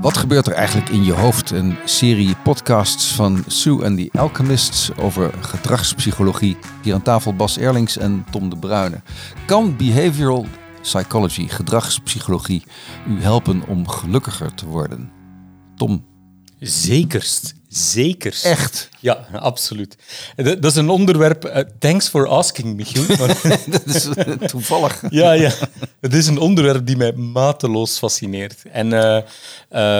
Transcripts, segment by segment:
Wat gebeurt er eigenlijk in je hoofd? Een serie podcasts van Sue and the Alchemists over gedragspsychologie. Hier aan tafel Bas Erlings en Tom de Bruyne. Kan behavioral psychology, gedragspsychologie, u helpen om gelukkiger te worden? Tom. Zekerst. Zeker. Echt? Ja, absoluut. Dat, is een onderwerp. Uh, thanks for asking, Michiel. dat is uh, toevallig. ja, ja. Het is een onderwerp die mij mateloos fascineert. En uh,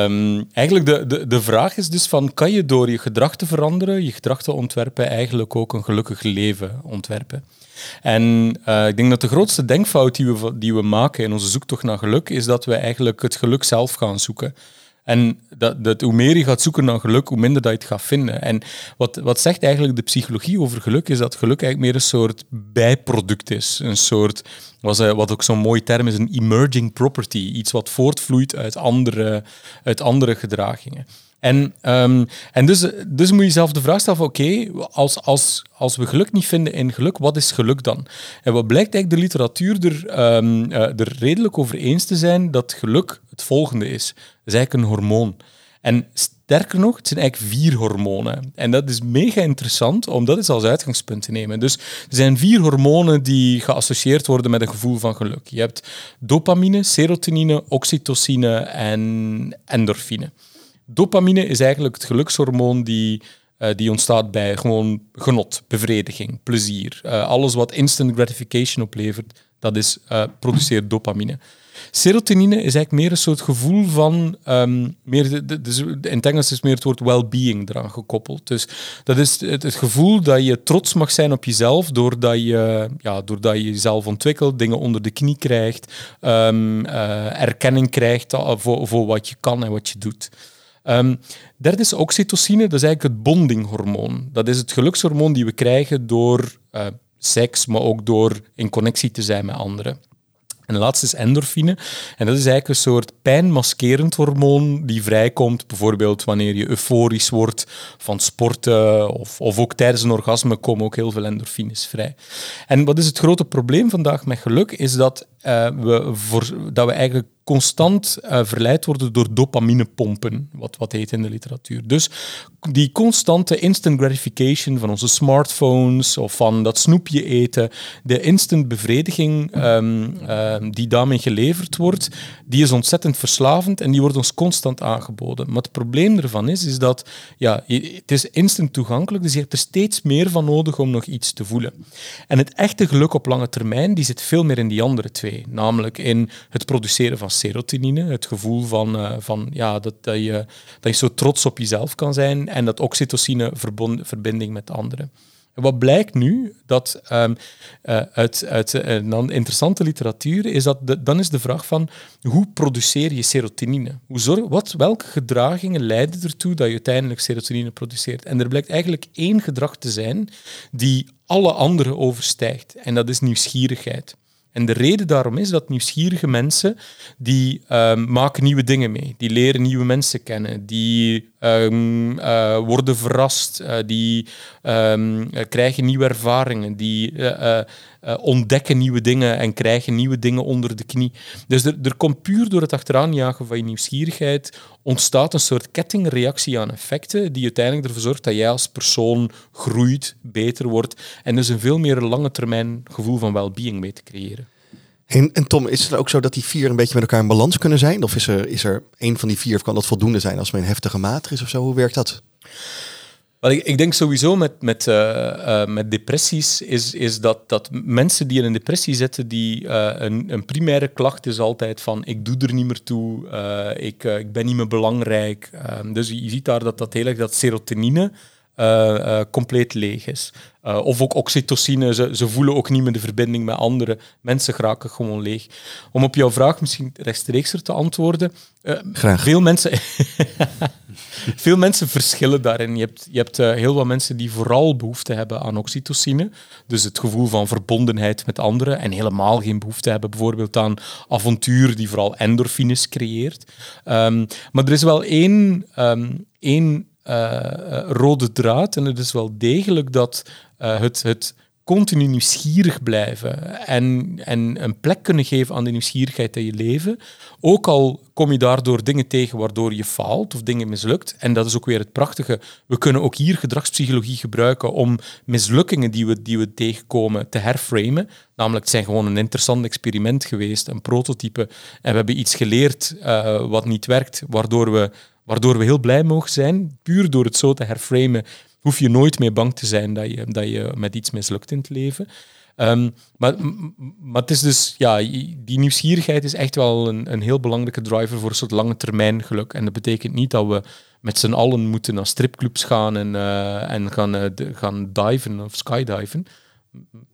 um, eigenlijk de, de, de vraag is dus van, kan je door je gedrag te veranderen, je gedrag te ontwerpen, eigenlijk ook een gelukkig leven ontwerpen? En ik denk dat de grootste denkfout die we, die we maken in onze zoektocht naar geluk, is dat we eigenlijk het geluk zelf gaan zoeken. En dat, dat, hoe meer je gaat zoeken naar geluk, hoe minder dat je het gaat vinden. En wat, wat zegt eigenlijk de psychologie over geluk, is dat geluk eigenlijk meer een soort bijproduct is. Een soort, wat, wat ook zo'n mooi term is, een emerging property. Iets wat voortvloeit uit andere, uit andere gedragingen. En, um, en dus, dus moet je jezelf de vraag stellen: oké, als, als, als we geluk niet vinden in geluk, wat is geluk dan? En wat blijkt eigenlijk de literatuur er, um, er redelijk over eens te zijn dat geluk het volgende is. Het is eigenlijk een hormoon. En sterker nog, het zijn eigenlijk vier hormonen. En dat is mega interessant om dat eens als uitgangspunt te nemen. Dus er zijn vier hormonen die geassocieerd worden met een gevoel van geluk. Je hebt dopamine, serotonine, oxytocine en endorfine. Dopamine is eigenlijk het gelukshormoon die, uh, die ontstaat bij gewoon genot, bevrediging, plezier. Uh, alles wat instant gratification oplevert, dat is, uh, produceert dopamine. Serotonine is eigenlijk meer een soort gevoel van, um, meer de, de, in het Engels is meer het woord well-being eraan gekoppeld. Dus dat is het, gevoel dat je trots mag zijn op jezelf, doordat je, ja, doordat je jezelf ontwikkelt, dingen onder de knie krijgt, uh, erkenning krijgt voor, voor wat je kan en wat je doet. Um, derde is oxytocine, dat is eigenlijk het bondinghormoon. Dat is het gelukshormoon die we krijgen door uh, seks, maar ook door in connectie te zijn met anderen. En de laatste is endorfine. En dat is eigenlijk een soort pijnmaskerend hormoon die vrijkomt, bijvoorbeeld wanneer je euforisch wordt van sporten of, of ook tijdens een orgasme komen ook heel veel endorfines vrij. En wat is het grote probleem vandaag met geluk? Is dat, uh, we, dat we eigenlijk constant uh, verleid worden door dopaminepompen, wat, wat heet in de literatuur. Dus die constante instant gratification van onze smartphones of van dat snoepje eten, de instant bevrediging um, die daarmee geleverd wordt, die is ontzettend verslavend en die wordt ons constant aangeboden. Maar het probleem ervan is, is dat ja, het is instant toegankelijk, dus je hebt er steeds meer van nodig om nog iets te voelen. En het echte geluk op lange termijn, die zit veel meer in die andere twee, namelijk in het produceren van serotonine, het gevoel van, uh, van ja, dat, dat, je, dat je zo trots op jezelf kan zijn en dat oxytocine verbinding met anderen. En wat blijkt nu, dat um, uh, uit, uit uh, een interessante literatuur, is dat de, dan is de vraag van hoe produceer je serotonine? Hoe zorg, wat, welke gedragingen leiden ertoe dat je uiteindelijk serotonine produceert? En er blijkt eigenlijk één gedrag te zijn die alle andere overstijgt. En dat is nieuwsgierigheid. En de reden daarom is dat nieuwsgierige mensen, die um, maken nieuwe dingen mee. Die leren nieuwe mensen kennen. Die um, uh, worden verrast. Uh, die um, krijgen nieuwe ervaringen. Die ontdekken nieuwe dingen en krijgen nieuwe dingen onder de knie. Dus er, er komt puur door het achteraan jagen van je nieuwsgierigheid ontstaat een soort kettingreactie aan effecten die uiteindelijk ervoor zorgt dat jij als persoon groeit, beter wordt en dus een veel meer lange termijn gevoel van well-being mee te creëren. En, en, Tom, is het ook zo dat die vier een beetje met elkaar in balans kunnen zijn? Of is er, is er één van die vier, of kan dat voldoende zijn als men een heftige maat is of zo? Hoe werkt dat? Wel, ik, ik, denk sowieso met, met, uh, uh, met depressies is, is dat, dat mensen die in een depressie zitten, die uh, een, een primaire klacht is altijd van ik doe er niet meer toe, ik, ik ben niet meer belangrijk. Ehm, dus je, je, ziet daar dat, dat heel erg dat serotonine compleet leeg is. of ook oxytocine, ze, ze voelen ook niet meer de verbinding met anderen. Mensen geraken gewoon leeg. Om op jouw vraag misschien rechtstreeks te antwoorden. Graag. Veel mensen... Veel mensen verschillen daarin. Je hebt, je hebt heel wat mensen die vooral behoefte hebben aan oxytocine. Dus het gevoel van verbondenheid met anderen. En helemaal geen behoefte hebben bijvoorbeeld aan avontuur die vooral endorfines creëert. Um, maar er is wel één, um, één rode draad. En het is wel degelijk dat uh, het, het continu nieuwsgierig blijven en, en een plek kunnen geven aan de nieuwsgierigheid in je leven. Ook al kom je daardoor dingen tegen waardoor je faalt of dingen mislukt. En dat is ook weer het prachtige. We kunnen ook hier gedragspsychologie gebruiken om mislukkingen die we, die we tegenkomen te herframen. Namelijk, het zijn gewoon een interessant experiment geweest, een prototype. En we hebben iets geleerd wat niet werkt, waardoor we, waardoor we heel blij mogen zijn. Puur door het zo te herframen hoef je nooit meer bang te zijn dat je, dat je met iets mislukt in het leven. Um, maar, maar het is dus, ja, die nieuwsgierigheid is echt wel een, een heel belangrijke driver voor een soort lange termijn geluk. En dat betekent niet dat we met z'n allen moeten naar stripclubs gaan en, uh, en gaan, uh, gaan diven of skydiven.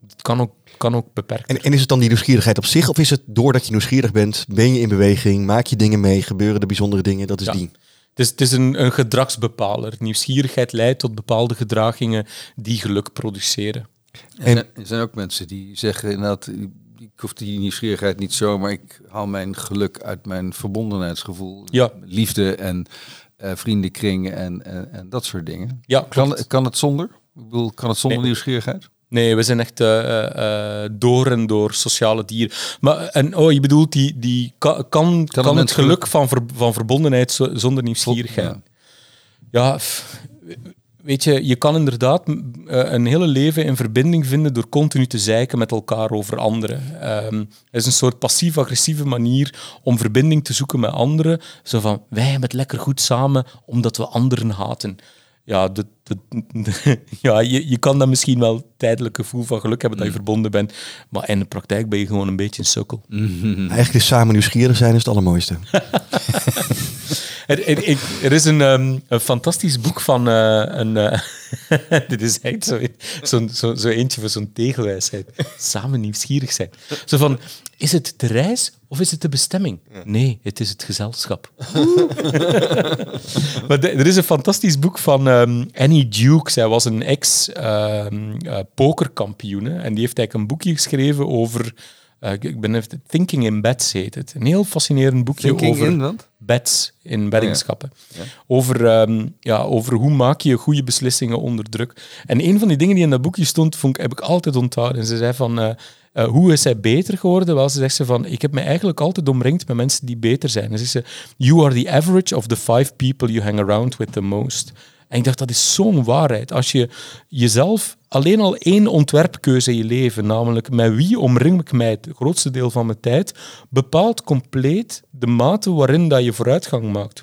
Het kan ook, kan ook beperkt. En, en, is het dan die nieuwsgierigheid op zich? Of is het doordat je nieuwsgierig bent, ben je in beweging, maak je dingen mee, gebeuren er bijzondere dingen? Dat is die. Het is, het is een, een gedragsbepaler. Nieuwsgierigheid leidt tot bepaalde gedragingen die geluk produceren. En, er zijn ook mensen die zeggen inderdaad, ik hoef die nieuwsgierigheid niet zo, maar ik haal mijn geluk uit mijn verbondenheidsgevoel. Ja. Liefde en uh, vriendenkring en, en, en, dat soort dingen. Ja, kan, kan het zonder? Ik bedoel, kan het zonder nieuwsgierigheid? Nee, we zijn echt uh, uh, door en door sociale dieren. Maar, en, oh, je bedoelt, die, die kan, kan, kan, het geluk van, ver, van verbondenheid zonder nieuwsgierigheid? Ja. ja, weet je, je kan inderdaad een hele leven in verbinding vinden door continu te zeiken met elkaar over anderen. Um, het is een soort passief-agressieve manier om verbinding te zoeken met anderen. Zo van, wij hebben het lekker goed samen omdat we anderen haten ja, de, ja je, je kan dan misschien wel tijdelijk gevoel van geluk hebben dat je mm. verbonden bent. Maar in de praktijk ben je gewoon een beetje een sukkel. Eigenlijk is samen nieuwsgierig zijn is het allermooiste. er, er, er, is een, um, een fantastisch boek van uh, een... Uh, dit is echt zo'n zo, zo, zo eentje van zo'n tegelwijsheid. Samen nieuwsgierig zijn. Zo van, is het de reis of is het de bestemming? Nee, het is het gezelschap. maar er is een fantastisch boek van um, Annie Duke. Zij was een ex-pokerkampioen. Um, uh, en die heeft eigenlijk een boekje geschreven over... Uh, ik ben even... Thinking in Beds heet het. Een heel fascinerend boekje Thinking over... in? Beds, in weddingschappen. Ja. Ja. Over, um, ja, over hoe maak je goede beslissingen onder druk. En een van die dingen die in dat boekje stond, vond, heb ik altijd onthouden. En ze zei van... Uh, uh, hoe is hij beter geworden? Wel, ze zegt ze van, ik heb me eigenlijk altijd omringd met mensen die beter zijn. En ze zegt ze, you are the average of the five people you hang around with the most. En ik dacht, dat is zo'n waarheid. Als je jezelf alleen al één ontwerpkeuze in je leven, namelijk met wie omring ik mij het grootste deel van mijn tijd, bepaalt compleet de mate waarin dat je vooruitgang maakt.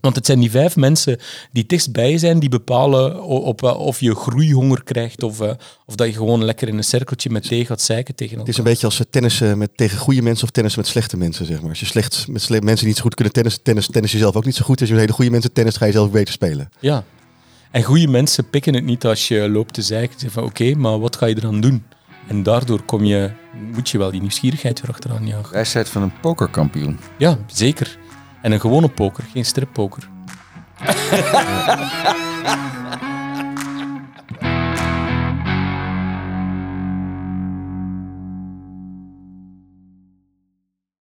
Want het zijn die vijf mensen die dichtstbij zijn, die bepalen op, of je groeihonger krijgt of, uh, of dat je gewoon lekker in een cirkeltje met thee gaat zeiken tegen elkaar. Het is een beetje als tennissen met, tegen goede mensen of tennissen met slechte mensen, zeg maar. Als je slecht, met slecht, mensen niet zo goed kunnen tennissen, tennis, tennis jezelf ook niet zo goed. Als je met hele goede mensen tennis, ga je zelf beter spelen. Ja. En goede mensen pikken het niet als je loopt te zeiken. Zeggen van oké, maar wat ga je eraan doen? En daardoor kom je, moet je wel die nieuwsgierigheid weer achteraan jagen. Wijsheid van een pokerkampioen. Ja, zeker. En een gewone poker, geen strippoker.